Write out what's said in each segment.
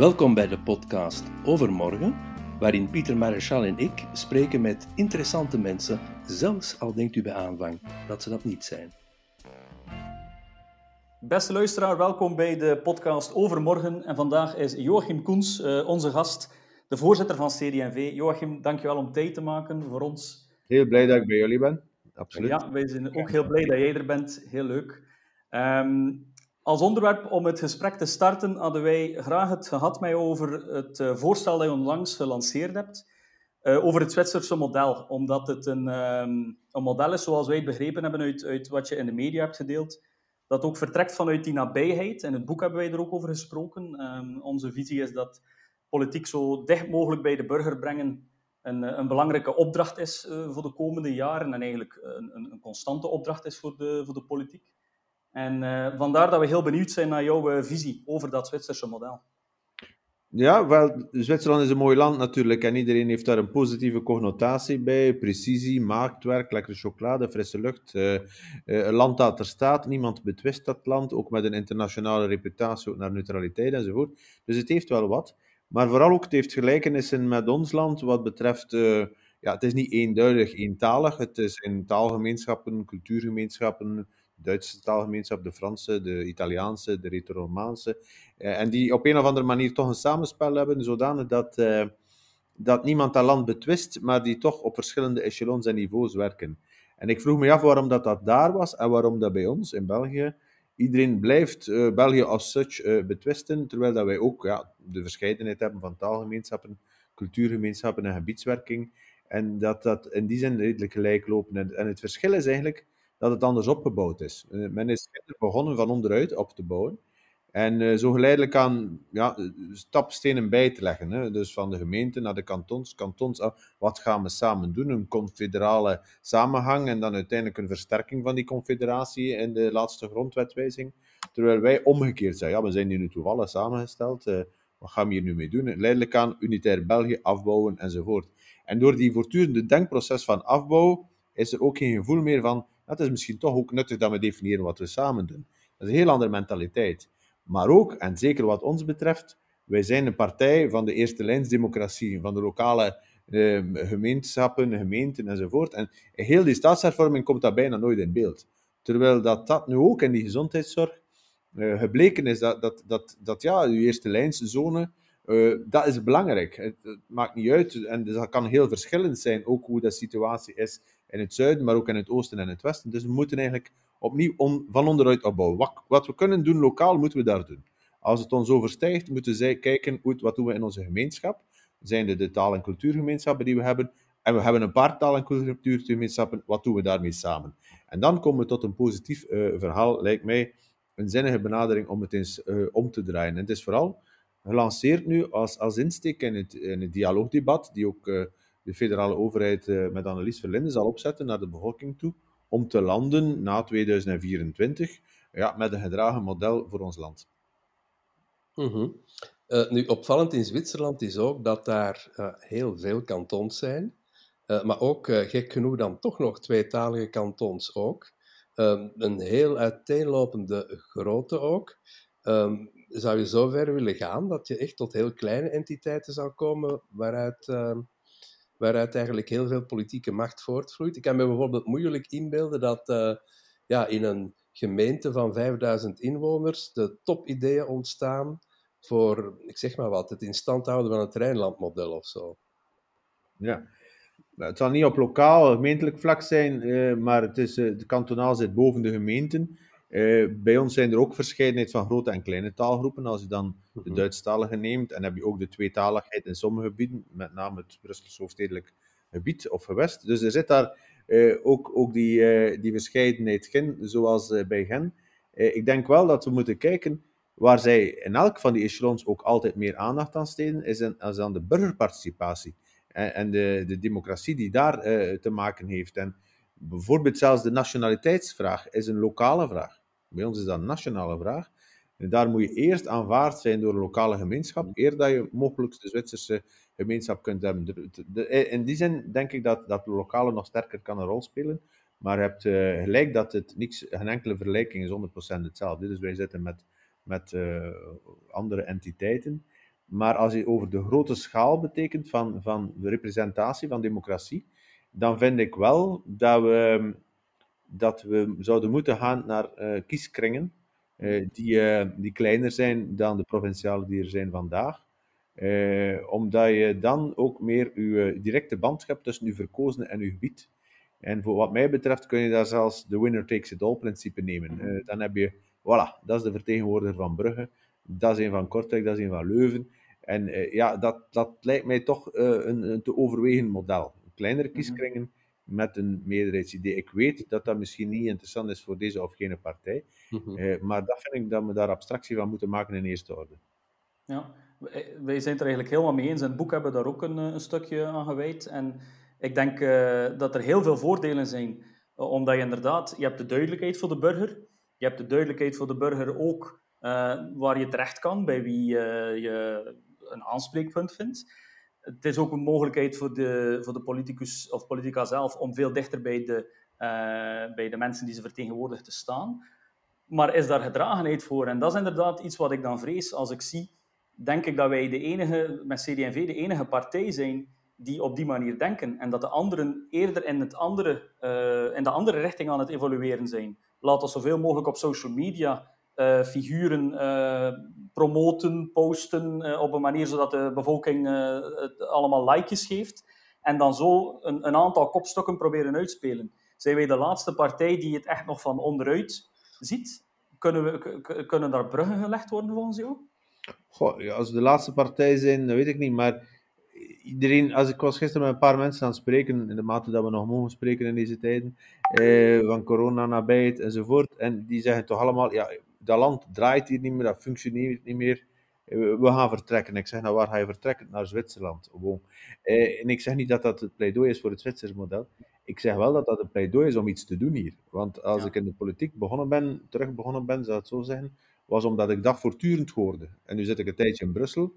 Welkom bij de podcast Overmorgen, waarin Pieter Maréchal en ik spreken met interessante mensen, zelfs al denkt u bij aanvang dat ze dat niet zijn. Beste luisteraar, welkom bij de podcast Overmorgen. En vandaag is Joachim Koens uh, onze gast, de voorzitter van CD&V. Joachim, dankjewel om tijd te maken voor ons. Heel blij dat ik bij jullie ben, absoluut. Ja, wij zijn ook heel blij dat jij er bent. Heel leuk. Um, als onderwerp om het gesprek te starten hadden wij graag het gehad met over het eh, voorstel dat je onlangs gelanceerd hebt. Uh, over het Zwitserse model. Omdat het een, um, een, model is, zoals wij het begrepen hebben uit, uit, wat je in de media hebt gedeeld, dat ook vertrekt vanuit die nabijheid. In het boek hebben wij er ook over gesproken. Um, onze visie is dat politiek zo dicht mogelijk bij de burger brengen een, een belangrijke opdracht is voor de komende jaren en eigenlijk een, een, constante opdracht is voor de, voor de politiek. En uh, vandaar dat we heel benieuwd zijn naar jouw uh, visie over dat Zwitserse model. Ja, wel, Zwitserland is een mooi land natuurlijk en iedereen heeft daar een positieve connotatie bij. Precisie, marktwerk, lekkere chocolade, frisse lucht. Uh, een land dat er staat, niemand betwist dat land, ook met een internationale reputatie, naar neutraliteit enzovoort. Dus het heeft wel wat. Maar vooral ook, het heeft gelijkenissen met ons land wat betreft... ja, het is niet eenduidig eentalig. Het is in taalgemeenschappen, cultuurgemeenschappen, Duitse taalgemeenschap, de Franse, de Italiaanse, de Retro-Romaanse. Uh, en die op een of andere manier toch een samenspel hebben, zodanig dat, uh, dat niemand dat land betwist, maar die toch op verschillende echelons en niveaus werken. En ik vroeg me af waarom dat, dat daar was en waarom dat bij ons in België. Iedereen blijft uh, België als such betwisten, terwijl dat wij ook ja, de verscheidenheid hebben van taalgemeenschappen, cultuurgemeenschappen en gebiedswerking. En dat dat in die zin redelijk gelijk lopen. En, en het verschil is eigenlijk dat het anders opgebouwd is. Uh, men is begonnen van onderuit op te bouwen. En uh, zo geleidelijk aan ja, stapstenen bij te leggen. Hè. Dus van de gemeente naar de kantons. Kantons, ah, wat gaan we samen doen? Een confederale samenhang en dan uiteindelijk een versterking van die confederatie in de laatste grondwetwijzing. Terwijl wij omgekeerd zijn. Ja, we zijn hier nu toevallig samengesteld. Wat gaan we hier nu mee doen? Leidelijk aan unitair België afbouwen enzovoort. En door die voortdurende denkproces van afbouw is er ook geen gevoel meer van het is misschien toch ook nuttig dat we definiëren wat we samen doen. Dat is een heel andere mentaliteit. Maar ook, en zeker wat ons betreft, wij zijn een partij van de eerste lijnsdemocratie, van de lokale eh, gemeenschappen, gemeenten enzovoort. En heel die staatshervorming komt daar bijna nooit in beeld. Terwijl dat, dat nu ook in die gezondheidszorg uh, gebleken is dat, dat, dat, dat ja, uw eerste lijnszone, uh, dat is belangrijk. Het, het, maakt niet uit, en dat kan heel verschillend zijn, ook hoe de situatie is in het zuiden, maar ook in het oosten en het westen. Dus we moeten eigenlijk opnieuw van onderuit opbouwen. Wat, wat, we kunnen doen lokaal, moeten we daar doen. Als het ons overstijgt, moeten zij kijken, goed, wat doen we in onze gemeenschap? Zijn er de taal- en cultuurgemeenschappen die we hebben? En we hebben een paar taal- en cultuurgemeenschappen, wat doen we daarmee samen? En dan komen we tot een positief uh, verhaal, lijkt mij, een zinnige benadering om het eens uh, om te draaien. En het is vooral gelanceerd nu als, als insteek in het, in het dialoogdebat, die ook... Uh, de federale overheid uh, met Annelies Verlinde zal opzetten naar de bevolking toe, om te landen na 2024 ja, met een gedragen model voor ons land. -hmm. uh, nu, opvallend in Zwitserland is ook dat daar uh, heel veel kantons zijn, maar ook gek genoeg dan toch nog tweetalige kantons ook. Um, een heel uiteenlopende grootte ook. Um, zou je zo ver willen gaan dat je echt tot heel kleine entiteiten zou komen waaruit ehm, waaruit eigenlijk heel veel politieke macht voortvloeit. Ik kan me bijvoorbeeld moeilijk inbeelden dat uh, ja, in een gemeente van 5000 inwoners de topideeën ontstaan voor, ik zeg maar wat, het in stand houden van het Rijnlandmodel of zo. Ja, het zal niet op lokaal, gemeentelijk vlak zijn, uh, maar het, is, uh, de kantonaal zit boven de gemeenten. Uh, bij ons zijn er ook verscheidenheid van grote en kleine taalgroepen. Als je dan de mhm. Duitsstalige neemt, en heb je ook de tweetaligheid in sommige gebieden, met name het Brussels hoofdstedelijk gebied of gewest. Dus er zit daar uh, ook, ook die, uh, die verscheidenheid in, zoals bij Gen. ik denk wel dat we moeten kijken waar zij in elk van die echelons ook altijd meer aandacht aan steden, is, is aan de burgerparticipatie en, en de, de democratie die daar te maken heeft. En bijvoorbeeld zelfs de nationaliteitsvraag is een lokale vraag. Bij ons is dat een nationale vraag. En daar moet je eerst aanvaard zijn door een lokale gemeenschap, eer dat je mogelijk de Zwitserse gemeenschap kunt hebben. De, in die zin denk ik dat, dat de lokale nog sterker kan een rol spelen. Maar je hebt uh, gelijk dat het niks, geen enkele vergelijking is 100% hetzelfde. Dus wij zitten met, met uh, andere entiteiten. Maar als je over de grote schaal betekent van, van de representatie, van democratie, dan vind ik wel dat we, dat we zouden moeten gaan naar uh, kieskringen uh, die, uh, die kleiner zijn dan de provinciale die er zijn vandaag. omdat je dan ook meer je directe band hebt tussen je verkozenen en je gebied. En voor wat mij betreft kun je daar zelfs de winner takes it all principe nemen. dan heb je, voilà, dat is de vertegenwoordiger van Brugge, dat is een van Kortrijk, dat is een van Leuven. En ja, dat, dat lijkt mij toch een, een, te overwegen model. Kleinere mhm. kieskringen. Met een meerderheidsidee. Ik weet dat dat misschien niet interessant is voor deze of gene partij, mm -hmm. uh, maar dat vind ik dat we daar abstractie van moeten maken in eerste orde. Ja, wij zijn het er eigenlijk helemaal mee eens. In het boek hebben we daar ook een, een stukje aan gewijd. En ik denk dat er heel veel voordelen zijn, omdat je inderdaad, je hebt de duidelijkheid voor de burger, je hebt de duidelijkheid voor de burger ook waar je terecht kan, bij wie je een aanspreekpunt vindt. Het is ook een mogelijkheid voor de, voor de politicus of politica zelf om veel dichter bij de, uh, bij de mensen die ze vertegenwoordigen te staan. Maar is daar gedragenheid voor? En dat is inderdaad iets wat ik dan vrees als ik zie. Denk ik dat wij de enige, met CD&V de enige partij zijn die op die manier denken. En dat de anderen eerder in, het andere, uh, in de andere richting aan het evolueren zijn. Laat ons zoveel mogelijk op social media uh, figuren uh, promoten, posten uh, op een manier zodat de bevolking het allemaal likejes geeft. En dan zo een, een, aantal kopstokken proberen uitspelen. Zijn wij de laatste partij die het echt nog van onderuit ziet? Kunnen, we, kunnen daar bruggen gelegd worden volgens jou? Goh, ja, als we de laatste partij zijn, dat weet ik niet. Maar iedereen, als ik was gisteren met een paar mensen aan het spreken, in de mate dat we nog mogen spreken in deze tijden, eh, van corona nabijheid enzovoort. En die zeggen toch allemaal, ja, dat land draait hier niet meer, dat functioneert niet meer. Eh, we gaan vertrekken. Ik zeg, nou waar ga je vertrekken? Naar Zwitserland. Eh, en ik zeg niet dat dat het pleidooi is voor het Zwitserse model. Ik zeg wel dat dat een pleidooi is om iets te doen hier. Want als ik in de politiek begonnen ben, terug begonnen ben, zou het zo zeggen, was omdat ik dat voortdurend hoorde. En nu zit ik een tijdje in Brussel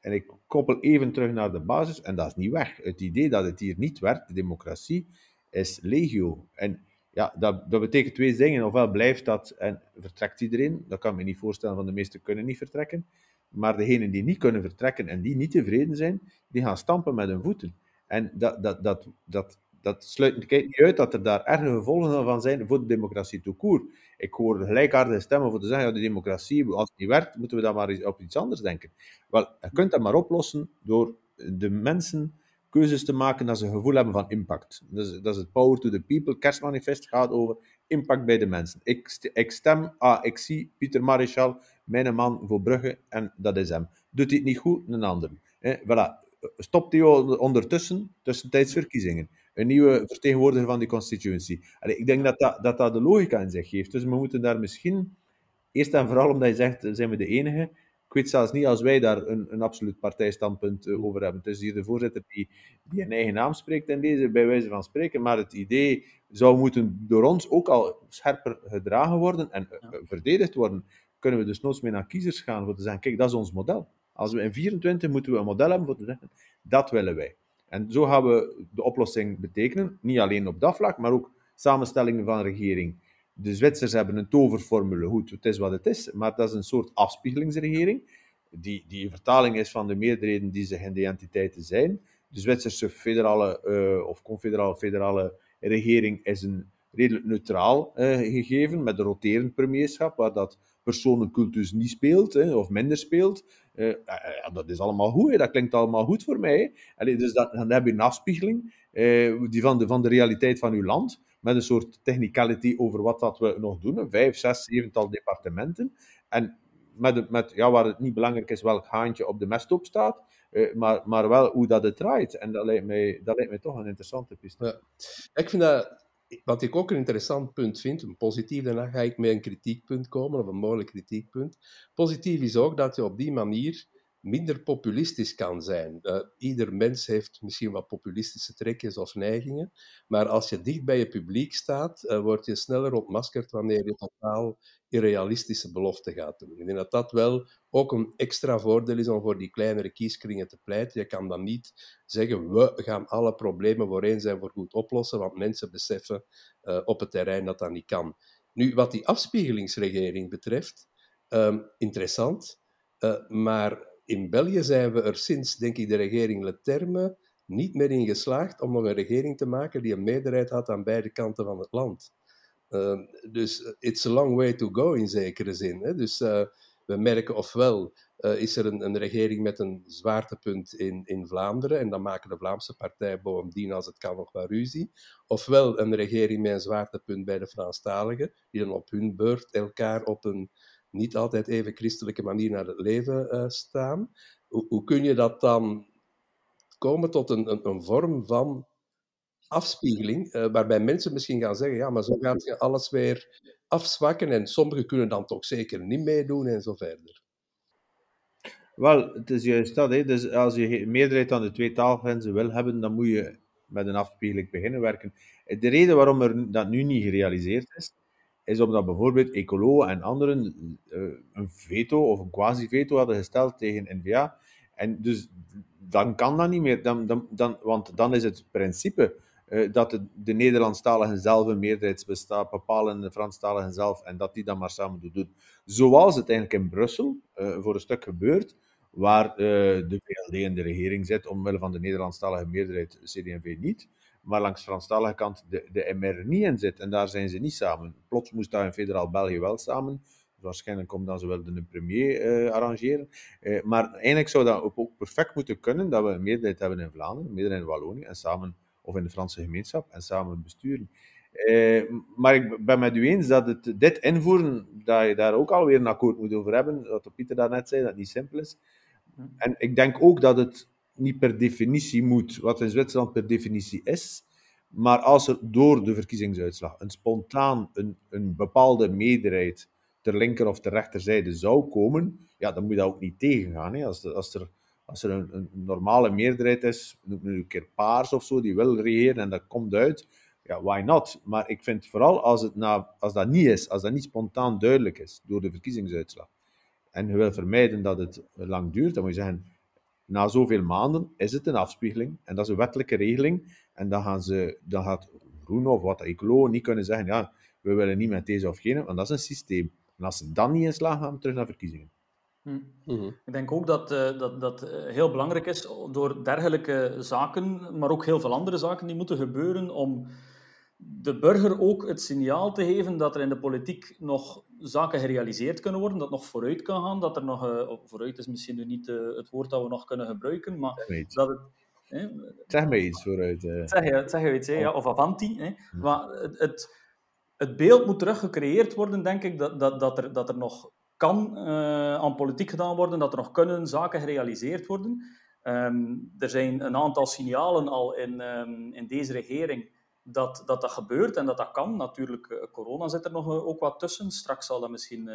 en ik koppel even terug naar de basis en dat is niet weg. Het idee dat het hier niet werkt, de democratie, is legio. En ja, dat, dat betekent twee dingen. Ofwel blijft dat en vertrekt iedereen. Dat kan me niet voorstellen, van de meesten kunnen niet vertrekken. Maar degenen die niet kunnen vertrekken en die niet tevreden zijn, die gaan stampen met hun voeten. En dat, dat, dat, dat, dat sluit niet uit dat er daar erge gevolgen van zijn voor de democratie court. Ik hoor gelijkaardige stemmen voor te zeggen, ja, de democratie, als het niet werkt, moeten we dan maar op iets anders denken. Wel, je kunt dat maar oplossen door de mensen keuzes te maken dat ze een gevoel hebben van impact. Dus, dat is het Power to the People. Kerstmanifest gaat over impact bij de mensen. Ik, stem, ah, ik zie Pieter Marichal, mijn man voor Brugge, en dat is hem. Doet hij het niet goed, een ander. Eh, voilà. Stopt hij ondertussen, tussentijds verkiezingen. Een nieuwe vertegenwoordiger van die constituentie. Allee, ik denk dat dat, dat dat de logica in zich geeft. Dus we moeten daar misschien, eerst en vooral omdat je zegt, zijn we de enige, ik weet zelfs niet als wij daar een, een absoluut partijstandpunt eh, over hebben. Het is hier de voorzitter die, die een eigen naam spreekt in deze, bij wijze van spreken. Maar het idee zou moeten door ons ook al scherper gedragen worden en uh, verdedigd worden. Kunnen we dus noods mee naar kiezers gaan voor te zeggen: kijk, dat is ons model. Als we in 24 moeten we een model hebben voor te zeggen: dat willen wij. En zo gaan we de oplossing betekenen, niet alleen op dat vlak, maar ook samenstellingen van regering de Zwitsers hebben een toverformule. Goed, het is wat het is, maar dat is een soort afspiegelingsregering, die, die vertaling is van de meerderheden die zich in de entiteiten zijn. De Zwitserse federale uh, of confederale federale regering is een redelijk neutraal uh, gegeven, met een roterend premierschap, waar dat personencultus niet speelt, hè, of minder speelt. Dat is allemaal goed, dat klinkt allemaal goed voor mij. Allee, dus dat, dan heb je een afspiegeling die van, de, van de realiteit van uw land met een soort technicality over wat dat we nog doen. Vijf, zes, zevental departementen. En met, met, ja, waar het niet belangrijk is welk haantje op de mesthoop staat, uh, maar, maar wel hoe dat het draait. En dat lijkt mij, dat lijkt mij toch een interessante piste. Ja. Ik vind dat, wat ik ook een interessant punt vind, een positief, daarna ga ik met een kritiekpunt komen, of een mogelijk kritiekpunt. Positief is ook dat je op die manier minder populistisch kan zijn. Uh, ieder mens heeft misschien wat populistische trekjes of neigingen, maar als je dicht bij je publiek staat, uh, word je sneller ontmaskerd wanneer je totaal irrealistische beloften gaat doen. Ik denk dat dat wel ook een extra voordeel is om voor die kleinere kieskringen te pleiten. Je kan dan niet zeggen, we gaan alle problemen voor eens en voor goed oplossen, want mensen beseffen uh, op het terrein dat dat niet kan. Nu, wat die afspiegelingsregering betreft, um, interessant, maar in België zijn we er sinds, denk ik, de regering Leterme niet meer in geslaagd om nog een regering te maken die een meerderheid had aan beide kanten van het land. Uh, dus it's a long way to go in zekere zin. Hè? Dus uh, we merken ofwel uh, is er een, een, regering met een zwaartepunt in, in Vlaanderen en dan maken de Vlaamse partijen bovendien als het kan nog wel ruzie. Ofwel een regering met een zwaartepunt bij de Franstaligen, die dan op hun beurt elkaar op een niet altijd even christelijke manier naar het leven staan. Hoe, hoe kun je dat dan komen tot een, een, een vorm van afspiegeling, uh, waarbij mensen misschien gaan zeggen, ja, maar zo gaat je alles weer afzwakken en sommigen kunnen dan toch zeker niet meedoen en zo verder. Wel, het is juist dat. Hè. Dus als je meerderheid aan de twee taalgrenzen wil hebben, dan moet je met een afspiegeling beginnen werken. De reden waarom er dat nu niet gerealiseerd is, is omdat bijvoorbeeld Ecolo en anderen uh, een veto of een quasi-veto hadden gesteld tegen NVA. En dus dan kan dat niet meer. Dan, dan, dan, want dan is het principe uh, dat de, de Nederlandstaligen zelf een meerderheidsbestaat bepalen, de Franstaligen zelf, en dat die dan maar samen doen. Zoals het eigenlijk in Brussel uh, voor een stuk gebeurt, waar de VLD in de regering zit, omwille van de Nederlandstalige meerderheid, CD&V niet, maar langs de Franstalige kant de, de MR niet in zit, en daar zijn ze niet samen. Plots moest daar in federaal België wel samen, waarschijnlijk komt dan ze wel de premier uh, arrangeren. Uh, maar eigenlijk zou dat ook perfect moeten kunnen, dat we een meerderheid hebben in Vlaanderen, een meerderheid in Wallonië, en samen, of in de Franse gemeenschap, en samen besturen. Uh, maar ik ben met u eens dat het, dit invoeren, dat je daar ook alweer een akkoord moet over hebben, wat Pieter daarnet zei, dat het niet simpel is. En ik denk ook dat het niet per definitie moet, wat in Zwitserland per definitie is, maar als er door de verkiezingsuitslag een spontaan een, een bepaalde meerderheid ter linker of ter rechterzijde zou komen, ja, dan moet je dat ook niet tegengaan. Hè. Als, als er, als er een, een normale meerderheid is, noem nu een keer paars of zo, die wil regeren en dat komt uit, ja, why not? Maar ik vind vooral als, het na, als dat niet is, als dat niet spontaan duidelijk is door de verkiezingsuitslag, en je wil vermijden dat het lang duurt, dan moet je zeggen, na zoveel maanden is het een afspiegeling, en dat is een wettelijke regeling, en dan, gaan ze, dan gaat Groen of wat Ecolo niet kunnen zeggen, ja, we willen niet met deze of gene, want dat is een systeem. En als ze dan niet in slagen, gaan we terug naar verkiezingen. Hm. Mhm. Ik denk ook dat uh, dat, dat uh, heel belangrijk is door dergelijke zaken, maar ook heel veel andere zaken die moeten gebeuren om de burger ook het signaal te geven dat er in de politiek nog zaken gerealiseerd kunnen worden, dat nog vooruit kan gaan, dat er nog, uh, vooruit is misschien nu niet het woord dat we nog kunnen gebruiken, maar dat het... Zeg maar iets vooruit. Zeg, je, zeg je iets, hè, ja, of avanti. Hè. Hm. Maar het, het het beeld moet terug gecreëerd worden, denk ik, dat, dat, dat, er, dat er nog kan uh, aan politiek gedaan worden, dat er nog kunnen zaken gerealiseerd worden. Um, er zijn een aantal signalen al in, um, in deze regering dat, dat dat gebeurt en dat dat kan. Natuurlijk, uh, corona zit er nog uh, ook wat tussen. Straks zal dat misschien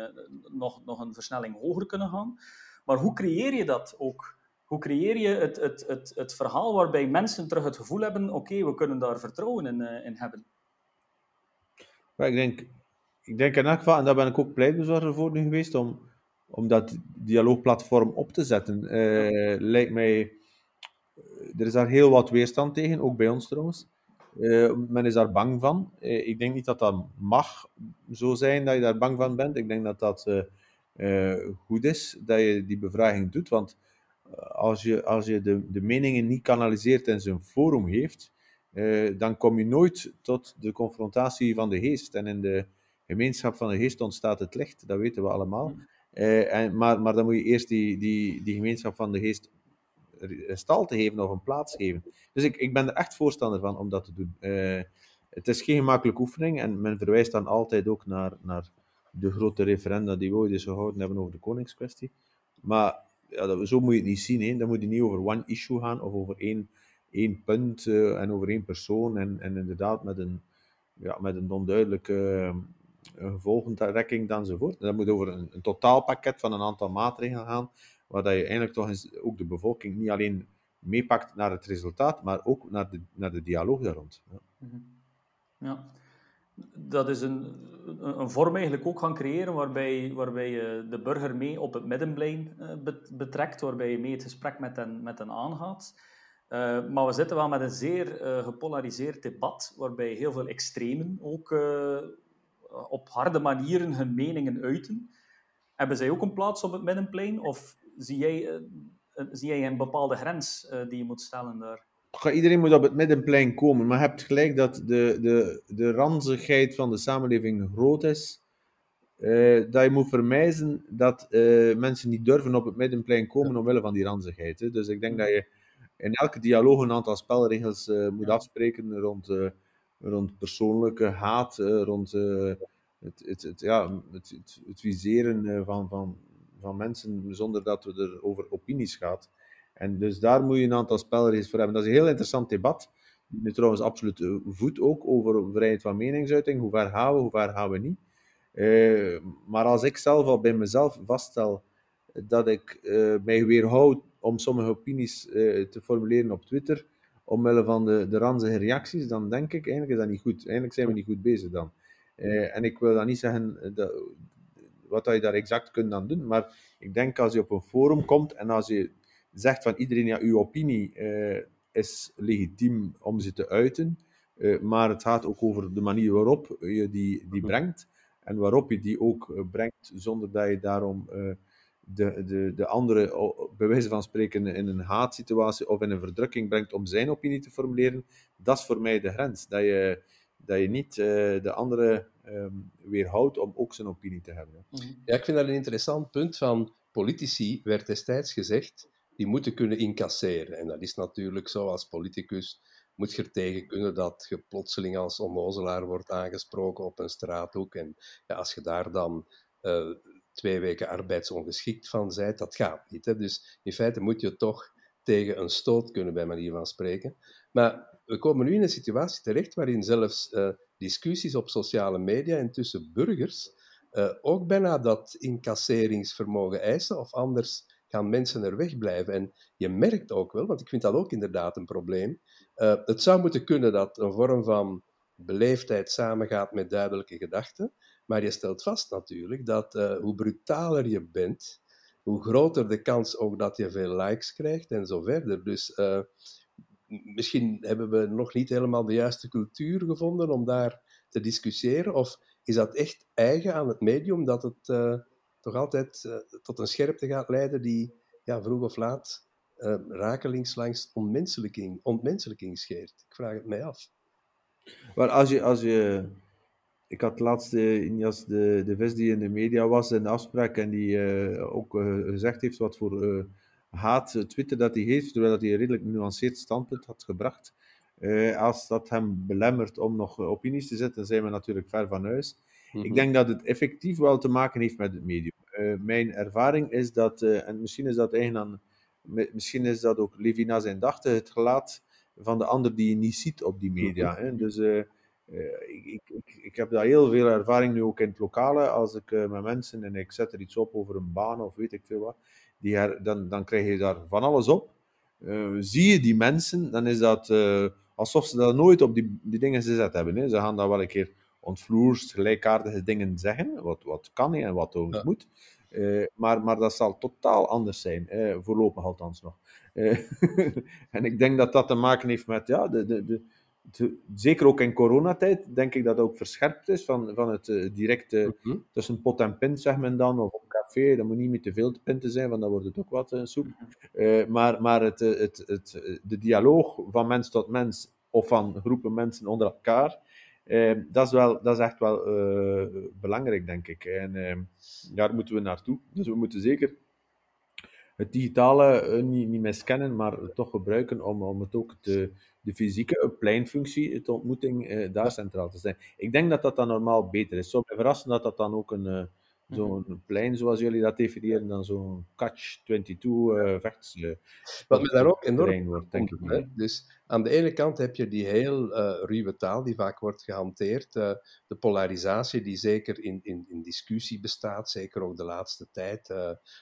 nog, nog een versnelling hoger kunnen gaan. Maar hoe creëer je dat ook? Hoe creëer je het, het, het, het verhaal waarbij mensen terug het gevoel hebben: oké, we kunnen daar vertrouwen in, in hebben? Ik denk, ik denk in elk geval, en daar ben ik ook pleitbezorger voor nu geweest, om, om dat dialoogplatform op te zetten. Uh, lijkt mij, er is daar heel wat weerstand tegen, ook bij ons trouwens. Uh, men is daar bang van. Uh, ik denk niet dat dat mag zo zijn dat je daar bang van bent. Ik denk dat dat goed is dat je die bevraging doet. Want als je, als je de, de meningen niet kanaliseert en ze een forum geeft, uh, dan kom je nooit tot de confrontatie van de geest. En in de gemeenschap van de geest ontstaat het licht, dat weten we allemaal. En, maar, maar dan moet je eerst die, die, die gemeenschap van de geest stal te geven of een plaats geven. Dus ik, ik ben er echt voorstander van om dat te doen. Uh, het is geen gemakkelijke oefening en men verwijst dan altijd ook naar, naar de grote referenda die we ooit eens gehouden hebben over de koningskwestie. Maar ja, dat, zo moet je het niet zien. Hè. Dan moet je niet over one issue gaan of over één één punt uh, en over één persoon en, en inderdaad met een, ja, met een onduidelijke uh, gevolgentrekking enzovoort. Dat moet over een, een, totaalpakket van een aantal maatregelen gaan, waar dat je eigenlijk toch eens, ook de bevolking niet alleen meepakt naar het resultaat, maar ook naar de, naar de dialoog daar rond. Ja. Mhm. ja. Dat is een, een vorm eigenlijk ook gaan creëren waarbij, waarbij je de burger mee op het middenplein betrekt, waarbij je mee het gesprek met hen, met hen aangaat. Uh, maar we zitten wel met een zeer uh, gepolariseerd debat, waarbij heel veel extremen ook op harde manieren hun meningen uiten. Hebben zij ook een plaats op het middenplein? Of zie jij, zie jij een bepaalde grens die je moet stellen daar? iedereen moet op het middenplein komen, maar je hebt gelijk dat de, de, de ranzigheid van de samenleving groot is. Uh, dat je moet vermijden dat uh, mensen niet durven op het middenplein komen omwille van die ranzigheid. Hè. Dus ik denk dat je in elke dialoog een aantal spelregels uh, moet afspreken rond, rond persoonlijke haat, rond het, het, het, ja, het, het, het viseren van, van, van mensen zonder dat we er over opinies gaat. En dus daar moet je een aantal spelregels voor hebben. Dat is een heel interessant debat. Die trouwens absoluut voet ook over vrijheid van meningsuiting. Hoe ver gaan we, hoe ver gaan we niet? Uh, maar als ik zelf al bij mezelf vaststel dat ik uh, mij weerhoud om sommige opinies te formuleren op Twitter, omwille van de, de ranzige reacties, dan denk ik eigenlijk is dat niet goed. Eigenlijk zijn we niet goed bezig dan. en ik wil dan niet zeggen dat, wat je daar exact kunt dan doen, maar ik denk als je op een forum komt en als je zegt van iedereen, ja, uw opinie uh, is legitiem om ze te uiten, uh, maar het gaat ook over de manier waarop je die, die mhm. brengt en waarop je die ook uh, brengt zonder dat je daarom de, de, de andere, bij wijze van spreken, in een haatsituatie of in een verdrukking brengt om zijn opinie te formuleren. Dat is voor mij de grens. Dat je, dat je niet de andere um, weerhoudt om ook zijn opinie te hebben. Mhm. Ja, ik vind dat een interessant punt van politici werd destijds gezegd die moeten kunnen incasseren. En dat is natuurlijk zo als politicus. Moet je er tegen kunnen dat je plotseling als onnozelaar wordt aangesproken op een straathoek. En ja, als je daar dan uh, twee weken arbeidsongeschikt van bent, dat gaat niet. Hè? Dus in feite moet je toch tegen een stoot kunnen, bij manier van spreken. Maar we komen nu in een situatie terecht waarin zelfs uh, discussies op sociale media en tussen burgers uh, ook bijna dat incasseringsvermogen eisen, of anders gaan mensen er wegblijven. En je merkt ook wel, want ik vind dat ook inderdaad een probleem, uh, het zou moeten kunnen dat een vorm van beleefdheid samengaat met duidelijke gedachten, maar je stelt vast natuurlijk dat uh, hoe brutaler je bent, hoe groter de kans ook dat je veel likes krijgt en zo verder. Dus misschien hebben we nog niet helemaal de juiste cultuur gevonden om daar te discussiëren, of is dat echt eigen aan het medium dat het toch altijd uh, tot een scherpte gaat leiden die ja, vroeg of laat uh, rakelings langs ontmenselijking, scheert. Ik vraag het mij af. Maar als je, als je ik had laatst Injas de, de vis die in de media was de afspraak en die ook gezegd heeft wat voor haat Twitter dat hij heeft, terwijl dat hij een redelijk nuanceerd standpunt had gebracht. als dat hem belemmert om nog opinies te zetten, zijn we natuurlijk ver van huis. Ik mhm. denk dat het effectief wel te maken heeft met het medium. Uh, mijn ervaring is dat, uh, en misschien is dat eigen aan, misschien is dat ook Levina zijn dachten, het gelaat van de ander die je niet ziet op die media. Hè. Dus ik, ik, ik, heb daar heel veel ervaring nu ook in het lokale. Als ik met mensen en ik zet er iets op over een baan of weet ik veel wat, die her, dan, dan krijg je daar van alles op. zie je die mensen, dan is dat alsof ze dat nooit op die, die dingen gezet hebben. Hè. Ze gaan daar wel een keer ontvloers gelijkaardige dingen zeggen, wat, wat kan en wat ook moet. Uh, maar, maar dat zal totaal anders zijn, uh, voorlopig althans nog. Uh, en ik denk dat dat te maken heeft met, ja, de, de, de, de zeker ook in coronatijd, denk ik dat het ook verscherpt is van, van het directe mm tussen pot en pint, zeg men dan, of op café. Dat moet niet meer te veel te pinten zijn, want dan wordt het ook wat soep. Mhm. maar maar het, het, het, de dialoog van mens tot mens, of van groepen mensen onder elkaar, dat, is wel, dat is echt wel eh, belangrijk, denk ik. En daar moeten we naartoe. Dus we moeten zeker het digitale uh, niet, niet miskennen, maar toch gebruiken om, om het ook de, de fysieke pleinfunctie, de ontmoeting, uh, daar centraal te zijn. Ik denk dat dat dan normaal beter is. Het zou mij verrassen dat dat dan ook een Zo'n mhm. plein, zoals jullie dat definiëren, dan zo'n catch-22 uh, vechts. Uh, Wat me daar ook enorm wordt, denk ik. Hè? Dus aan de ene kant heb je die heel uh, ruwe taal die vaak wordt gehanteerd, de polarisatie die zeker in, in, in discussie bestaat, zeker ook de laatste tijd,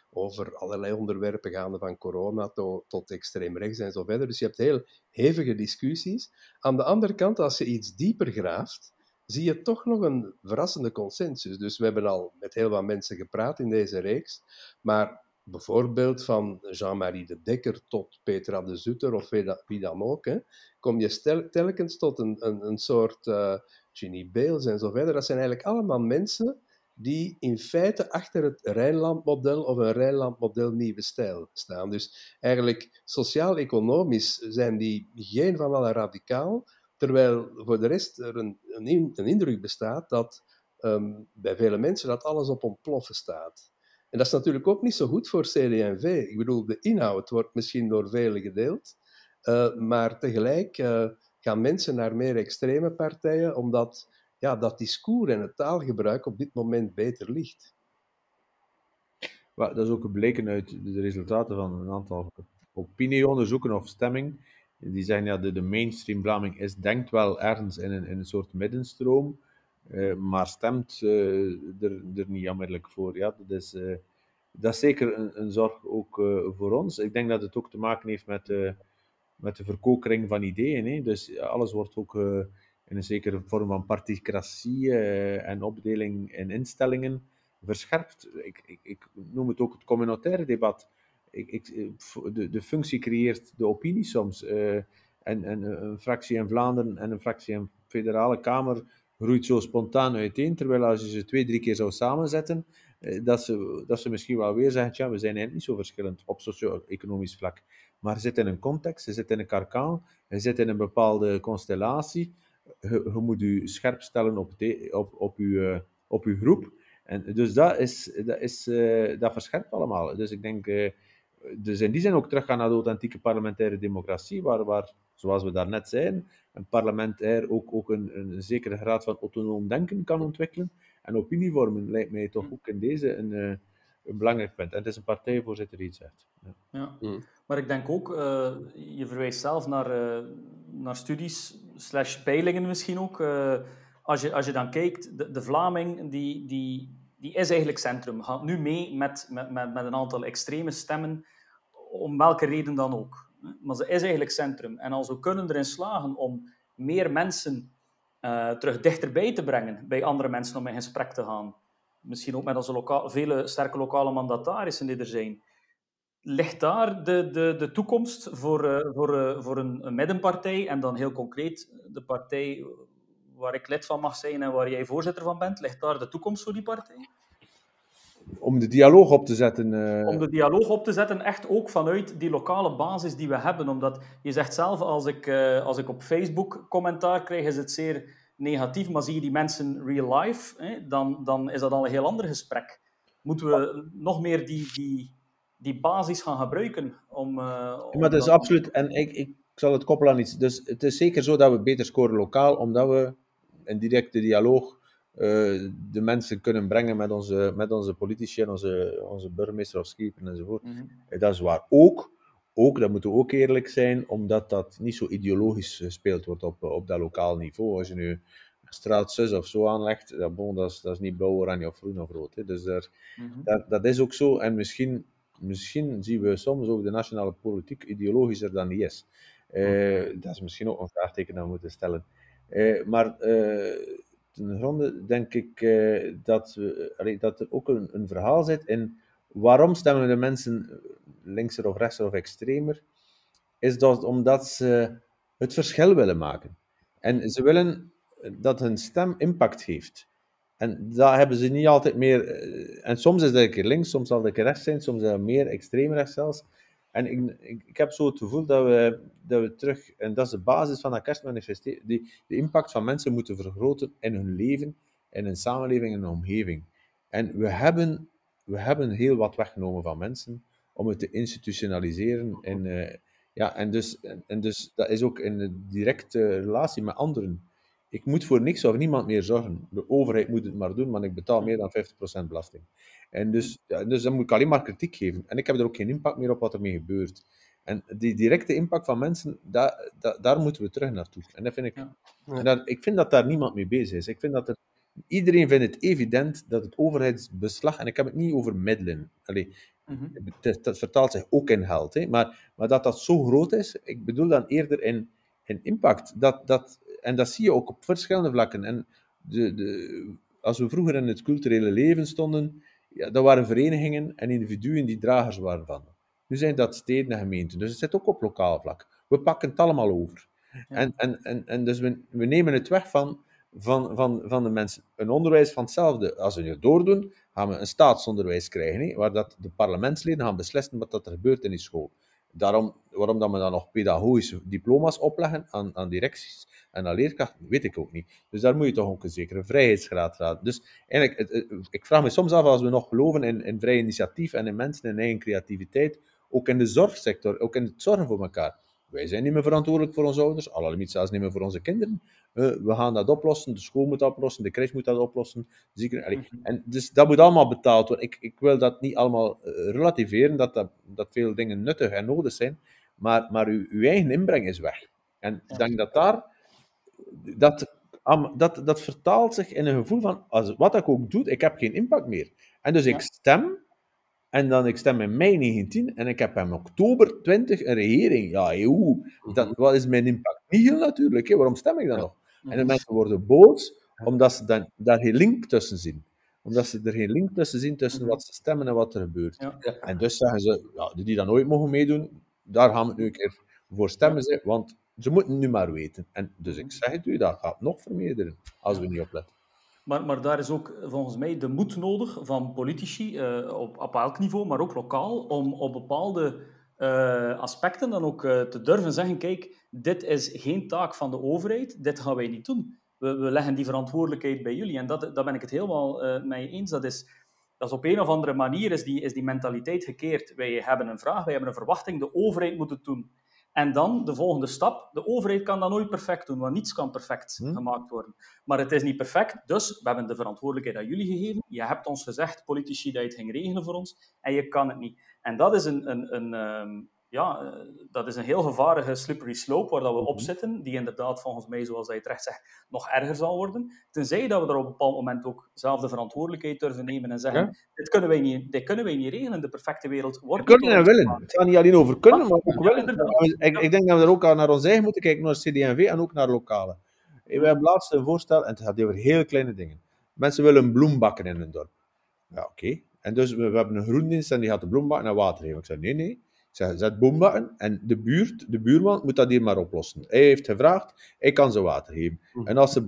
over allerlei onderwerpen gaande van corona to, tot extreem rechts en zo verder. Dus je hebt heel hevige discussies. Aan de andere kant, als je iets dieper graaft, zie je toch nog een verrassende consensus. Dus we hebben al met heel wat mensen gepraat in deze reeks, maar bijvoorbeeld van Jean-Marie de Dekker tot Petra de Zutter of wie, dan ook, hè, kom je telkens tot een, een, een soort uh, Ginny Bales en zo verder. Dat zijn eigenlijk allemaal mensen die in feite achter het Rijnlandmodel of een Rijnlandmodel nieuwe stijl staan. Dus eigenlijk sociaal-economisch zijn die geen van allen radicaal, terwijl voor de rest er een, een, indruk bestaat dat ehm, bij vele mensen dat alles op ontploffen staat. En dat is natuurlijk ook niet zo goed voor CD&V. Ik bedoel, de inhoud wordt misschien door velen gedeeld, uh, maar tegelijk uh, gaan mensen naar meer extreme partijen, omdat ja, dat discours en het taalgebruik op dit moment beter ligt. dat is ook gebleken uit de resultaten van een aantal opinieonderzoeken of stemming. Die zeggen ja, de, de mainstream Vlaming is, denkt wel ergens in een, in een soort middenstroom, uh, maar stemt uh, er, er niet onmiddellijk voor. Ja, dat, is, uh, dat is zeker een, een zorg ook voor ons. Ik denk dat het ook te maken heeft met, met de verkokering van ideeën. Hè. Dus alles wordt ook in een zekere vorm van particratie en opdeling in instellingen verscherpt. Ik, ik, ik, noem het ook het communautaire debat. Ik, ik, de, de functie creëert de opinie soms. Uh, en, en een fractie in Vlaanderen en een fractie in de federale kamer groeit zo spontaan uiteen, terwijl als je ze twee, drie keer zou samenzetten, dat, ze, dat ze misschien wel weer zeggen, tja, we zijn eigenlijk niet zo verschillend op socio-economisch vlak. Maar je zit in een context, je zit in een karkaan, je zit in een bepaalde constellatie, je, moet je scherp stellen op, op, op, eh, op uw groep. En dus dat, is, dat, is, dat verscherpt allemaal. Dus ik denk, dus in die zin ook teruggaan naar de authentieke parlementaire democratie, waar, waar zoals we daarnet zeiden, een parlementair ook, ook een, een zekere graad van autonoom denken kan ontwikkelen. En opinievormen lijkt mij toch ook in deze een, een belangrijk punt. En het is een partijvoorzitter die het zegt. Ja. ja. Mm. Maar ik denk ook, uh, je verwijst zelf naar, uh, naar studies, slash peilingen misschien ook. Uh, als, je, als je dan kijkt, de, de Vlaming die, die, die is eigenlijk centrum. Gaat nu mee met, met, met, met een aantal extreme stemmen, om welke reden dan ook. Maar ze is eigenlijk centrum. En als we kunnen erin slagen om meer mensen terug dichterbij te brengen bij andere mensen om in gesprek te gaan, misschien ook met onze loka vele sterke lokale mandatarissen die er zijn, ligt daar de, de, de toekomst voor, uh, voor, uh, voor een, middenpartij en dan heel concreet de partij waar ik lid van mag zijn en waar jij voorzitter van bent, ligt daar de toekomst voor die partij? Om de dialoog op te zetten. Uh... Om de dialoog op te zetten, echt ook vanuit die lokale basis die we hebben. Omdat je zegt zelf, als ik, als ik op Facebook commentaar krijg, is het zeer negatief, maar zie je die mensen real life, hè, dan, dan is dat al een heel ander gesprek. Moeten we nog meer die, die, die basis gaan gebruiken om... Uh, om maar dat is absoluut... En ik, ik zal het koppelen aan iets. Dus het is zeker zo dat we beter scoren lokaal, omdat we in directe dialoog de mensen kunnen brengen met onze, met onze politici en onze, onze burgemeester of schieper enzovoort. Mm -hmm. Dat is waar. Ook, ook, dat moeten we ook eerlijk zijn, omdat dat niet zo ideologisch gespeeld wordt op, op dat lokaal niveau. Als je nu straat 6 of zo aanlegt, bon, dat, is, dat is niet blauw, oranje of groen of rood. Hè. Dus daar, mm -hmm. dat, dat is ook zo. En misschien misschien zien we soms ook de nationale politiek ideologischer dan die is. Uh, dat is misschien ook een vraagteken dat we moeten stellen. Uh, maar uh, ten gronde denk ik dat, we, dat er ook een, een, verhaal zit in waarom stemmen de mensen linkser of rechtser of extremer, is dat omdat ze het verschil willen maken. En ze willen dat hun stem impact heeft. En dat hebben ze niet altijd meer. Eh, en soms is dat een keer links, soms zal dat een keer rechts zijn, soms is dat meer extreem rechts zelfs. En ik, ik, heb zo het gevoel dat we, dat we terug, en dat is de basis van dat kerstmanifest, die, de impact van mensen moeten vergroten in hun leven, in hun samenleving, in hun omgeving. En we hebben, we hebben heel wat weggenomen van mensen om het te institutionaliseren. En, uh, ja, en, dus, en, en dus dat is ook in een directe relatie met anderen ik moet voor niks of niemand meer zorgen. De overheid moet het maar doen, want ik betaal meer dan 50% belasting. En dus, ja, dus dan moet ik alleen maar kritiek geven. En ik heb er ook geen impact meer op wat er mee gebeurt. En die directe impact van mensen, daar, daar moeten we terug naartoe. En dat vind ik, ja. dat, ik vind dat daar niemand mee bezig is. Ik vind dat er, iedereen vindt het evident dat het overheidsbeslag, en ik heb het niet over middelen, allee, mm dat, vertaalt zich ook in geld, hè, maar, maar dat dat zo groot is, ik bedoel dan eerder in, in impact. Dat, dat, en dat zie je ook op verschillende vlakken. En de, de, als we vroeger in het culturele leven stonden, ja, dat waren verenigingen en individuen die dragers waren van. Nu zijn dat steden en gemeenten, dus het zit ook op lokaal vlak. We pakken het allemaal over. En, en, en, en dus we, we nemen het weg van van, van, van de mensen. Een onderwijs van hetzelfde. Als we nu doordoen, gaan we een staatsonderwijs krijgen, waar dat de parlementsleden gaan beslissen wat dat er gebeurt in die school. Daarom, waarom dat we dan nog pedagogische diploma's opleggen aan, aan directies en aan leerkrachten, weet ik ook niet. Dus daar moet je toch ook een zekere vrijheidsgraad raden. Dus eigenlijk, ik vraag me soms af, als we nog geloven in, in vrij initiatief en in mensen en eigen creativiteit, ook in de zorgsector, ook in het zorgen voor elkaar. Wij zijn niet meer verantwoordelijk voor onze ouders, allemaal zelfs niet meer voor onze kinderen. Uh, we gaan dat oplossen, de school moet dat oplossen, de crash moet dat oplossen. Zieken, mm en dus dat moet allemaal betaald worden. Ik, ik wil dat niet allemaal uh, relativeren, dat, dat, dat veel dingen nuttig en nodig zijn, maar, maar uw, uw eigen inbreng is weg. En ik denk dat daar, dat, dat, dat vertaalt zich in een gevoel van, als, wat ik ook doe, ik heb geen impact meer. En dus ik stem en dan, ik stem in mei 19 en ik heb in oktober 20 een regering. Ja, eeuw, dat, mhm. wat is mijn impact? Niet heel natuurlijk, hè? waarom stem ik dan nog? En de mensen worden boos, omdat ze dan, daar geen link tussen zien. Omdat ze er geen link tussen zien tussen mhm. wat ze stemmen en wat er gebeurt. Ja. En dus zeggen ze, ja, die dan nooit mogen meedoen, daar gaan we nu een keer voor stemmen, ze, want ze moeten nu maar weten. En dus ik mhm. zeg het u, dat gaat nog vermeerderen, als we niet opletten. Maar, maar daar is ook volgens mij de moed nodig van politici uh, op, op elk niveau, maar ook lokaal, om op bepaalde uh, aspecten dan ook uh, te durven zeggen: kijk, dit is geen taak van de overheid, dit gaan wij niet doen. We, we leggen die verantwoordelijkheid bij jullie. En dat, daar ben ik het helemaal mee eens. Dat is, dat is op een of andere manier is die, is die mentaliteit gekeerd. Wij hebben een vraag, wij hebben een verwachting, de overheid moet het doen. En dan de volgende stap. De overheid kan dat nooit perfect doen, want niets kan perfect hm. gemaakt worden. Maar het is niet perfect, dus we hebben de verantwoordelijkheid aan jullie gegeven. Je hebt ons gezegd, politici, dat je het ging regenen voor ons, en je kan het niet. En dat is een, een, een, ehm, ja, eh, dat is een heel gevaarlijke slippery slope waar dat we op mhm. zitten, die inderdaad volgens mij, zoals je terecht zegt, nog erger zal worden. Tenzij dat we er op een bepaald moment ook zelf de verantwoordelijkheid durven nemen en zeggen, dit, kunnen wij niet, dit kunnen wij niet regelen, de perfecte wereld wordt We kunnen en willen. Het gaat niet alleen over kunnen, maar ook willen. Ik, ik, denk dat we er ook naar ons eigen moeten kijken, naar CD&V en ook naar lokale. We hebben laatst een voorstel, en het gaat over heel kleine dingen. Mensen willen een bloem bakken in hun dorp. Ja, oké. En dus we, we, hebben een groendienst en die gaat de bloem bakken en water geven. Ik zei, nee, nee zeg, zet boombakken en de buurt, de buurman, moet dat hier maar oplossen. Hij heeft gevraagd, hij kan ze water geven. Mhm. En als ze,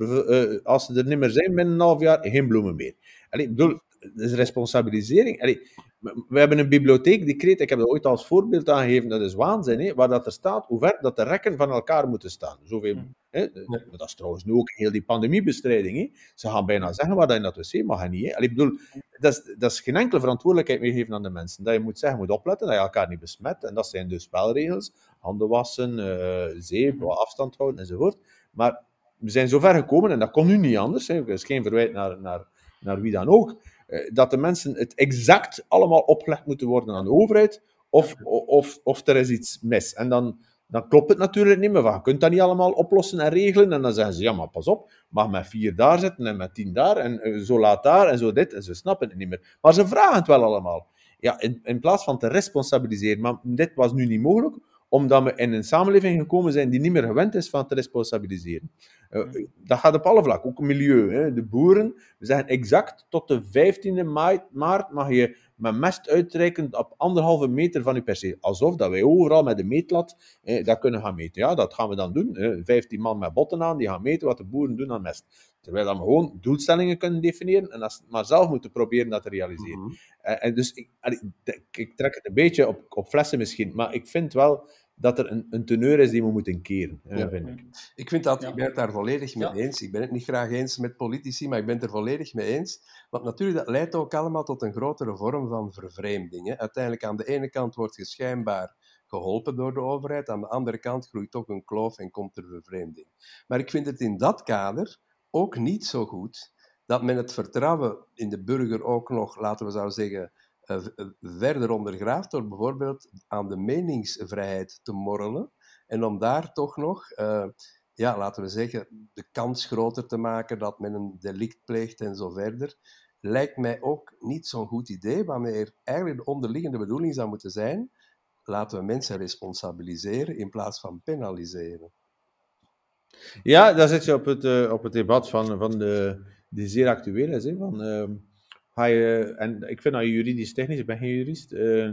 uh, als ze er niet meer zijn binnen een half jaar, geen bloemen meer. Allee, ik bedoel, is responsabilisering. Allee, we hebben een bibliotheekdecreet, ik heb dat ooit als voorbeeld aangegeven, dat is waanzin, hè, waar dat er staat hoe ver dat de rekken van elkaar moeten staan. Zoveel, mhm. hè, Dat is trouwens nu ook heel die pandemiebestrijding. Hè. Ze gaan bijna zeggen waar dat in dat wc mag niet. Hè. Allee, ik bedoel, dat is, dat is geen enkele verantwoordelijkheid meer geven aan de mensen. Dat je moet zeggen, moet opletten, dat je elkaar niet besmet. En dat zijn dus spelregels. Handen wassen, uh, zeep, afstand houden enzovoort. Maar we zijn zover gekomen, en dat kon nu niet anders. Hè. Er is geen verwijt naar, naar, naar wie dan ook. Eh, dat de mensen het exact allemaal opgelegd moeten worden aan de overheid. Of, of, of er is iets mis. En dan dan klopt het natuurlijk niet meer. Van, je kunt dat niet allemaal oplossen en regelen. En dan zeggen ze, ja, maar pas op, mag met vier daar zitten en met tien daar en eh, zo laat daar en zo dit. En ze snappen het niet meer. Maar ze vragen het wel allemaal. Ja, in, in plaats van te responsabiliseren. Maar dit was nu niet mogelijk, omdat we in een samenleving gekomen zijn die niet meer gewend is van te responsabiliseren. Uh, dat gaat op alle vlakken, ook milieu. Hè. De boeren, we zeggen exact tot de 15e maart mag je met mest uitreiken op anderhalve meter van je perceel. Alsof dat wij overal met de meetlat eh, dat kunnen gaan meten. Ja, dat gaan we dan doen. Eh, 15 man met botten aan, die gaan meten wat de boeren doen aan mest. Terwijl we gewoon doelstellingen kunnen definiëren en dat maar zelf moeten proberen dat te realiseren. Mm en dus ik, ik, trek het een beetje op, op flessen misschien, maar ik vind wel dat er een, een teneur is die we moeten keren, ja. vind ik. Ik, vind dat, ik ben het daar volledig mee eens. Ik ben het niet graag eens met politici, maar ik ben het er volledig mee eens. Want natuurlijk, dat leidt ook allemaal tot een grotere vorm van vervreemding. Hè. Uiteindelijk, aan de ene kant wordt je schijnbaar geholpen door de overheid, aan de andere kant groeit toch een kloof en komt er vervreemding. Maar ik vind het in dat kader ook niet zo goed dat men het vertrouwen in de burger ook nog, laten we zo zeggen, verder ondergraaft door bijvoorbeeld aan de meningsvrijheid te morrelen en om daar toch nog, uh, ja, laten we zeggen, de kans groter te maken dat men een delict pleegt en zo verder, lijkt mij ook niet zo'n goed idee, wanneer eigenlijk de onderliggende bedoeling zou moeten zijn, laten we mensen responsabiliseren in plaats van penaliseren. Ja, daar zit je op het, op het debat van, van de, die zeer actueel is. Van, uh, je, en ik vind dat juridisch-technisch, ik ben geen jurist, uh,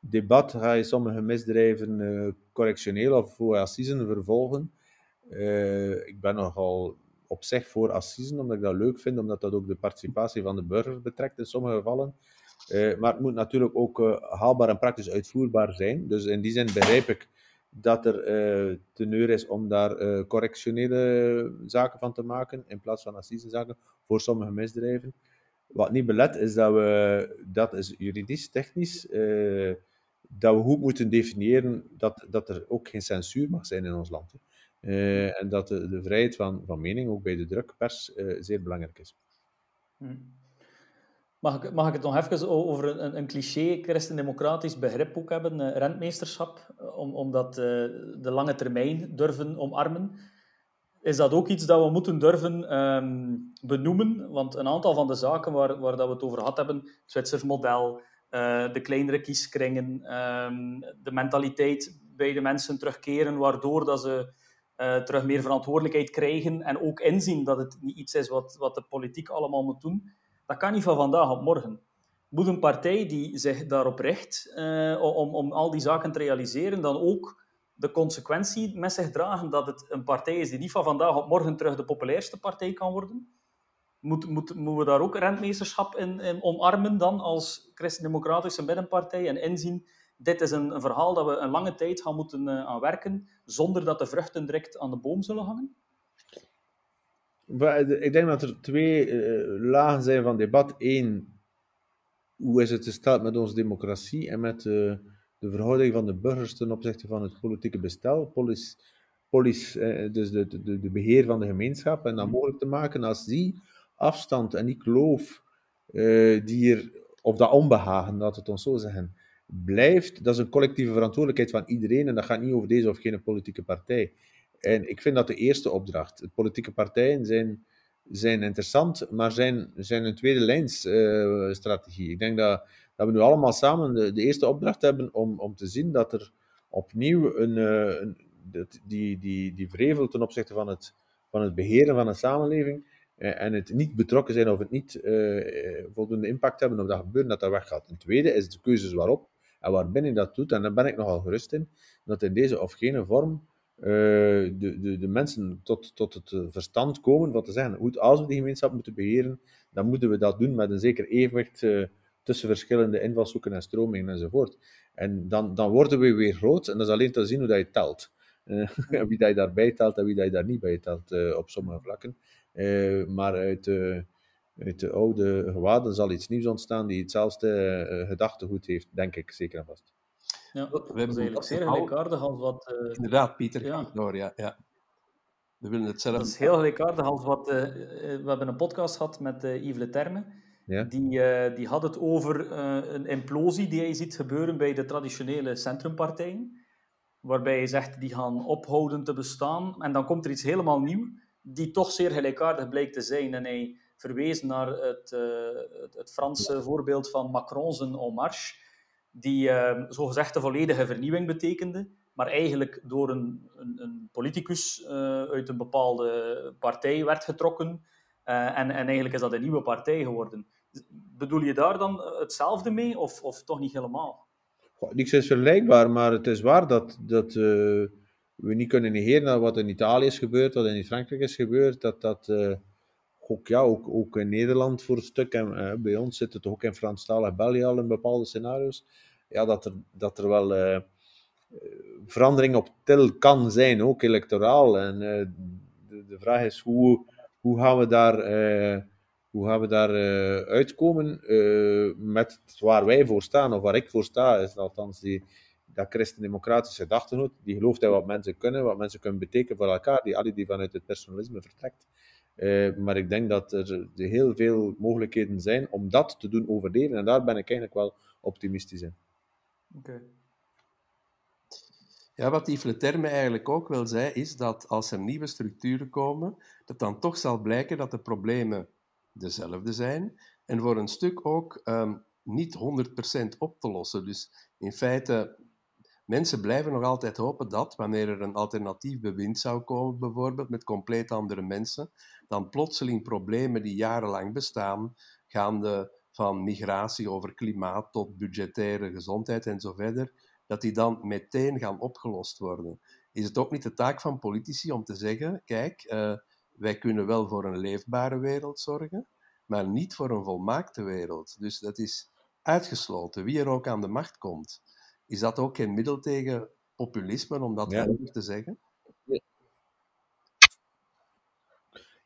debat ga je sommige misdrijven uh, correctioneel of voor assisen vervolgen. Uh, ik ben nogal op zich voor assisen, omdat ik dat leuk vind, omdat dat ook de participatie van de burgers betrekt in sommige gevallen. Maar het moet natuurlijk ook haalbaar en praktisch uitvoerbaar zijn. Dus in die zin begrijp ik dat er uh, teneur is om daar correctionele zaken van te maken, in plaats van assisezaken, voor sommige misdrijven. Wat niet belet is dat we, dat is juridisch, technisch, dat we goed moeten definiëren dat, dat er ook geen censuur mag zijn in ons land. Uh, en dat de, de, vrijheid van, van mening, ook bij de drukpers, uh, zeer belangrijk is. Hm. Mag ik, mag ik het nog even over een, een cliché christendemocratisch begrip ook hebben, uh, rentmeesterschap, om, omdat de lange termijn durven omarmen? Is dat ook iets dat we moeten durven um, benoemen? Want een aantal van de zaken waar, waar dat we het over gehad hebben, het Zwitsers model, uh, de kleinere kieskringen, um, de mentaliteit bij de mensen terugkeren, waardoor dat ze uh, terug meer verantwoordelijkheid krijgen en ook inzien dat het niet iets is wat, wat de politiek allemaal moet doen. Dat kan niet van vandaag op morgen. Moet een partij die zich daarop richt uh, om, om al die zaken te realiseren, dan ook de consequentie met zich dragen dat het een partij is die niet van vandaag op morgen terug de populairste partij kan worden? Moet, moet, moeten we daar ook rentmeesterschap in, in omarmen dan als christendemocratische middenpartij en inzien dit is een, een, verhaal dat we een lange tijd gaan moeten uh, aan werken, zonder dat de vruchten direct aan de boom zullen hangen? Ik denk dat er twee uh, lagen zijn van debat. Eén, hoe is het gesteld met onze democratie en met uh, de verhouding van de burgers ten opzichte van het politieke bestel? Polis, polis dus de, de, de beheer van de gemeenschap en dat mogelijk te maken als die afstand en die kloof die er, of dat onbehagen, laat het ons zo zeggen, blijft, dat is een collectieve verantwoordelijkheid van iedereen en dat gaat niet over deze of geen politieke partij. En ik vind dat de eerste opdracht. Politieke partijen zijn, zijn interessant, maar zijn, zijn een tweede lijns uh, strategie. Ik denk dat, dat we nu allemaal samen de, de, eerste opdracht hebben om, om te zien dat er opnieuw een, uh, een die, die, die vrevel ten opzichte van het, van het beheren van een samenleving uh, en het niet betrokken zijn of het niet voldoende impact hebben op dat gebeuren, dat dat weggaat. Een tweede is de keuzes waarop. En waarbinnen dat doet, en daar ben ik nogal gerust in, dat in deze of geen vorm uh, de, de, de mensen tot, tot het verstand komen van te zeggen, goed, als we die gemeenschap moeten beheren, dan moeten we dat doen met een zeker evenwicht uh, tussen verschillende invalshoeken en stromingen enzovoort. En dan, dan worden we weer groot, en dat is alleen te zien hoe dat je telt. Uh, wie dat je daarbij telt en wie dat je daar niet bij telt op sommige vlakken. maar uit uit de oude gewaden zal iets nieuws ontstaan die hetzelfde uh, gedachtegoed heeft, denk ik zeker en vast. Ja, we hebben eigenlijk zeer gelijkaardig als wat... Uh, Inderdaad, Pieter. Ja. Door, ja, ja. We willen hetzelfde. Dat is heel gelijkaardig als wat... Uh, we hebben een podcast gehad met Yves Le Terme. Die, die had het over een implosie die hij ziet gebeuren bij de traditionele centrumpartijen. Waarbij hij zegt, die gaan ophouden te bestaan. En dan komt er iets helemaal nieuw, die toch zeer gelijkaardig blijkt te zijn. En hij verwezen naar het, uh, het, Franse voorbeeld van Macron zijn En Marche, die zogezegd de volledige vernieuwing betekende, maar eigenlijk door een, een, een politicus uit een bepaalde partij werd getrokken. en, en eigenlijk is dat een nieuwe partij geworden. Bedoel je daar dan hetzelfde mee, of, of toch niet helemaal? Niks is vergelijkbaar, maar het is waar dat, dat we niet kunnen negeren wat in Italië is gebeurd, wat in Frankrijk is gebeurd, dat dat ook, ja, ook, ook in Nederland voor een stuk, en bij ons zit het ook in Franstalig België al in bepaalde scenario's, ja, dat, er, dat er wel verandering op til kan zijn, ook electoraal. En de, de, vraag is, hoe, hoe gaan we daar, hoe gaan we daar uitkomen met waar wij voor staan, of waar ik voor sta, is althans die, dat christendemocratische gedachtegoed, die gelooft in wat mensen kunnen, wat mensen kunnen betekenen voor elkaar, die die vanuit het personalisme vertrekt. Uh, maar ik denk dat er heel veel mogelijkheden zijn om dat te doen overleven. En daar ben ik eigenlijk wel optimistisch in. Oké. Ja, wat Yves Leterme eigenlijk ook wel zei, is dat als er nieuwe structuren komen, dat dan toch zal blijken dat de problemen dezelfde zijn. En voor een stuk ook um, niet 100% op te lossen. Dus in feite Mensen blijven nog altijd hopen dat, wanneer er een alternatief bewind zou komen, bijvoorbeeld met compleet andere mensen, dan plotseling problemen die jarenlang bestaan, gaande van migratie over klimaat tot budgettaire gezondheid en zo verder, dat die dan meteen gaan opgelost worden. Is het ook niet de taak van politici om te zeggen, kijk, uh, wij kunnen wel voor een leefbare wereld zorgen, maar niet voor een volmaakte wereld. Dus dat is uitgesloten, wie er ook aan de macht komt. Is dat ook geen middel tegen populisme, om dat ja. te zeggen?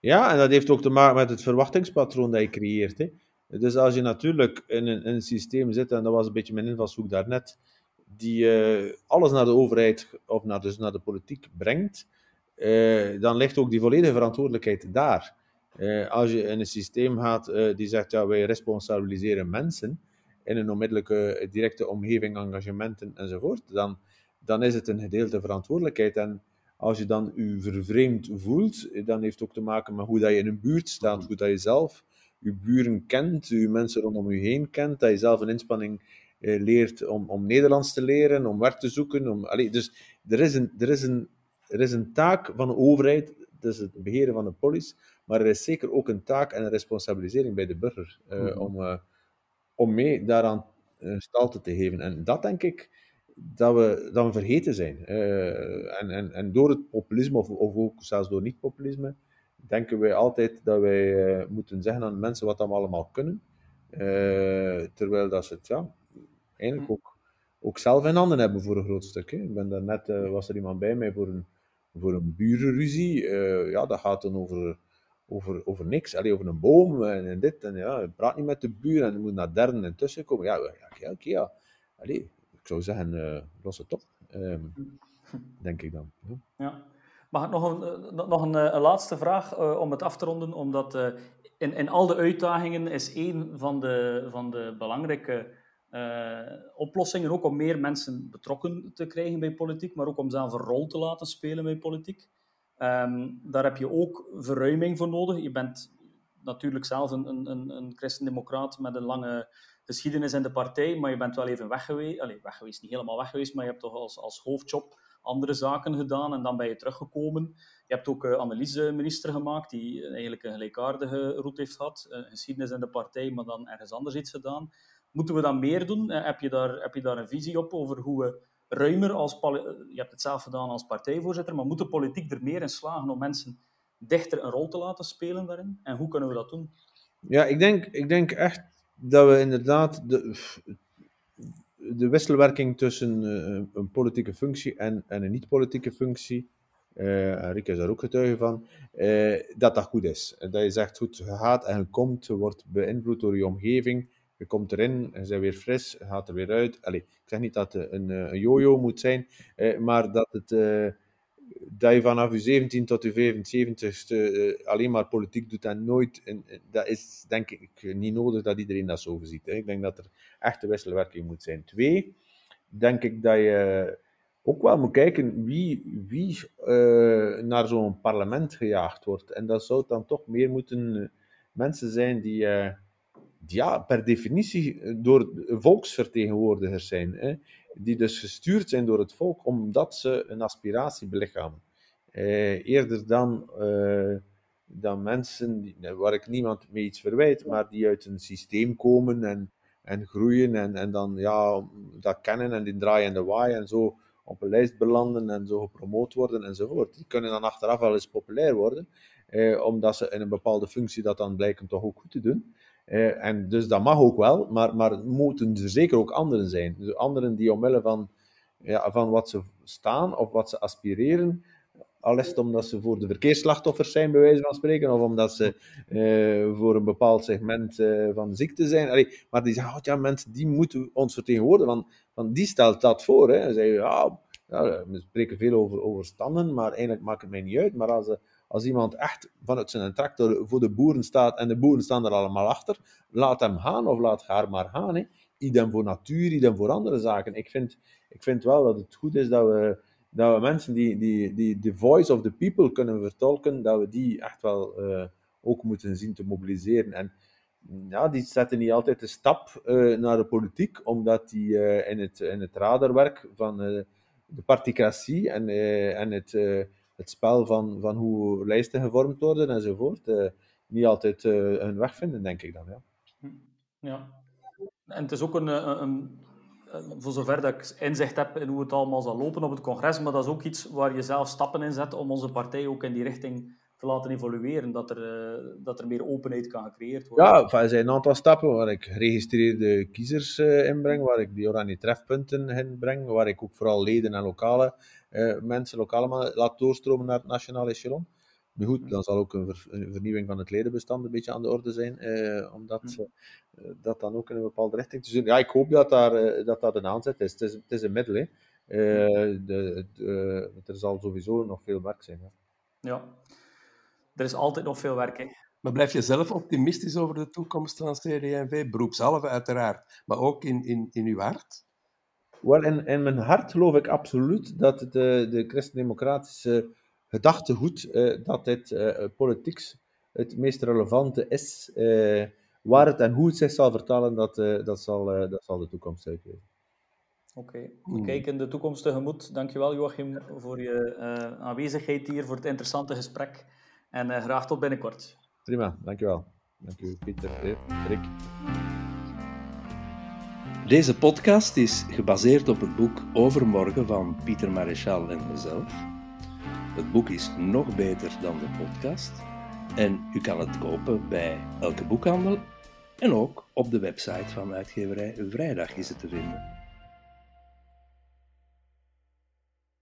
Ja, en dat heeft ook te maken met het verwachtingspatroon dat je creëert. Hè. Dus als je natuurlijk in een, in een, systeem zit, en dat was een beetje mijn invalshoek daarnet, die uh, alles naar de overheid of naar, dus naar de politiek brengt, uh, dan ligt ook die volledige verantwoordelijkheid daar. Uh, als je in een systeem gaat die zegt, ja, wij responsabiliseren mensen in een onmiddellijke directe omgeving, engagementen enzovoort, dan, dan is het een gedeelte verantwoordelijkheid. En als je dan je vervreemd voelt, dan heeft ook te maken met hoe dat je in een buurt staat, hoe dat je zelf je buren kent, je mensen rondom je heen kent, dat je zelf een inspanning eh, leert om, om Nederlands te leren, om werk te zoeken. Om, allez, dus er is, een, er, is een, er is een taak van de overheid, dat is het beheren van de polis, maar er is zeker ook een taak en een responsabilisering bij de burger uh, mm-hmm. om, uh, om mee daaraan uh, stalte te geven. En dat denk ik dat we, dat we vergeten zijn. en, en, en door het populisme, of, of ook zelfs door niet-populisme, denken wij altijd dat wij moeten zeggen aan mensen wat we allemaal kunnen. Terwijl dat ze het ja, eigenlijk hm. ook, ook zelf in handen hebben voor een groot stuk. Hè. Ik ben daarnet, uh, was er iemand bij mij voor een, voor een burenruzie. ja, dat gaat dan over, over, over niks. Allee, over een boom en, dit. En ja, praat niet met de buren en je moet naar derde en tussen komen. Ja, oké, ja. Allee, ik zou zeggen, los het op. Um, denk ik dan. Ja. ja. Mag ik nog een, eh, nog een, eh, laatste vraag uh, om het af te ronden? Omdat uh, in, in al de uitdagingen is één van de, van de belangrijke uh, oplossingen ook om meer mensen betrokken te krijgen bij politiek, maar ook om zelf een rol te laten spelen bij politiek. Um, daar heb je ook verruiming voor nodig. Je bent natuurlijk zelf een, een, een christendemocraat met een lange geschiedenis in de partij, maar je bent wel even weg geweest. Allee, weg geweest, niet helemaal weg geweest, maar je hebt toch als, als hoofdjob andere zaken gedaan en dan ben je teruggekomen. Je hebt ook uh, Annelies minister gemaakt, die eigenlijk een gelijkaardige route heeft gehad. Uh, geschiedenis in de partij, maar dan ergens anders iets gedaan. Moeten we dat meer doen? Uh, heb, je daar, heb je daar een visie op over hoe we ruimer als... Je hebt het zelf gedaan als partijvoorzitter, maar moet de politiek er meer in slagen om mensen dichter een rol te laten spelen daarin? En hoe kunnen we dat doen? Ja, ik denk, ik denk echt dat we inderdaad de, de wisselwerking tussen uh, een politieke functie en, en een niet-politieke functie, uh, Rick is daar ook getuige van, dat dat goed is. Dat je zegt, goed, je gaat en je komt, je wordt beïnvloed door je omgeving, je komt erin, je bent weer fris, je gaat er weer uit. Allee, ik zeg niet dat het een, een yo-yo moet zijn, maar dat het dat je vanaf je 17 tot je 75ste uh, alleen maar politiek doet en nooit. En, dat is denk ik niet nodig dat iedereen dat zo ziet. Hè. Ik denk dat er echte wisselwerking moet zijn. Twee, denk ik dat je ook wel moet kijken wie, wie naar zo'n parlement gejaagd wordt. En dat zou dan toch meer moeten mensen zijn die ja, per definitie door volksvertegenwoordigers zijn. Hè die dus gestuurd zijn door het volk omdat ze een aspiratie belichamen. Eh, eerder dan, eh, dan mensen die, nou, waar ik niemand mee iets verwijt, maar die uit een systeem komen en, en groeien en, en dan ja, dat kennen en die draaien en de waai en zo op een lijst belanden en zo gepromoot worden enzovoort. Die kunnen dan achteraf wel eens populair worden, eh, omdat ze in een bepaalde functie dat dan blijken toch ook goed te doen. Eh, en dus dat mag ook wel, maar, maar moeten er zeker ook anderen zijn. Dus anderen die omwille van, ja, van wat ze staan of wat ze aspireren, al is het omdat ze voor de verkeersslachtoffers zijn, bij wijze van spreken, of omdat ze uh, voor een bepaald segment uh, van ziekte zijn. Allee, maar die zeggen, oh, ja, mensen die moeten ons vertegenwoordigen, want, want die stelt dat voor. Hè. Ze ja, ja, we spreken veel over, over standen, maar eigenlijk maakt het mij niet uit. Maar als, als iemand echt vanuit zijn tractor voor de boeren staat en de boeren staan er allemaal achter, laat hem gaan of laat haar maar gaan. Hè. Idem voor natuur, idem voor andere zaken. Ik vind, ik vind wel dat het goed is dat we, dat we mensen die, die, die the voice of the people kunnen vertolken, dat we die echt wel uh, ook moeten zien te mobiliseren. En ja, die zetten niet altijd de stap uh, naar de politiek, omdat die uh, in, het, in het radarwerk van de particratie en, en het het spel van, van hoe lijsten gevormd worden enzovoort, uh, niet altijd uh, hun weg vinden, denk ik dan. Ja. ja. En het is ook een, een, voor zover dat ik inzicht heb in hoe het allemaal zal lopen op het congres, maar dat is ook iets waar je zelf stappen in zet om onze partij ook in die richting te laten evolueren, dat er, eh, dat er meer openheid kan gecreëerd worden. Ja, er zijn een aantal stappen waar ik geregistreerde kiezers uh, inbreng, waar ik die oranje trefpunten inbreng, waar ik ook vooral leden en lokale uh, mensen, lokale mannen, laat doorstromen naar het nationale echelon. Nu goed, dan zal ook een, ver, een, vernieuwing van het ledenbestand een beetje aan de orde zijn, eh, om dat, dat dan ook in een bepaalde richting te doen. Ja, ik hoop dat daar, dat, dat een aanzet is. Het is, het is een middel. Hè. De, de, er zal sowieso nog veel werk zijn. Ja. ja, er is altijd nog veel werk. Hè. Maar blijf je zelf optimistisch over de toekomst van CD&V? Beroepshalve uiteraard, maar ook in, in, in uw hart? Wel, in, in mijn hart geloof ik absoluut dat de, de christendemocratische gedachtegoed uh, dat dit uh, politiek het meest relevante is. Uh, waar het en hoe het zich zal vertalen, dat, dat, zal, dat zal de toekomst uitwijzen. Oké, okay. we hmm. kijken de toekomst tegemoet. Dankjewel Joachim voor je aanwezigheid hier, voor het interessante gesprek. En graag tot binnenkort. Prima, dankjewel. Dank u Pieter, Rick. Deze podcast is gebaseerd op het boek Overmorgen van Pieter Maréchal en mezelf. Het boek is nog beter dan de podcast en u kan het kopen bij elke boekhandel en ook op de website van uitgeverij Vrijdag is het te vinden.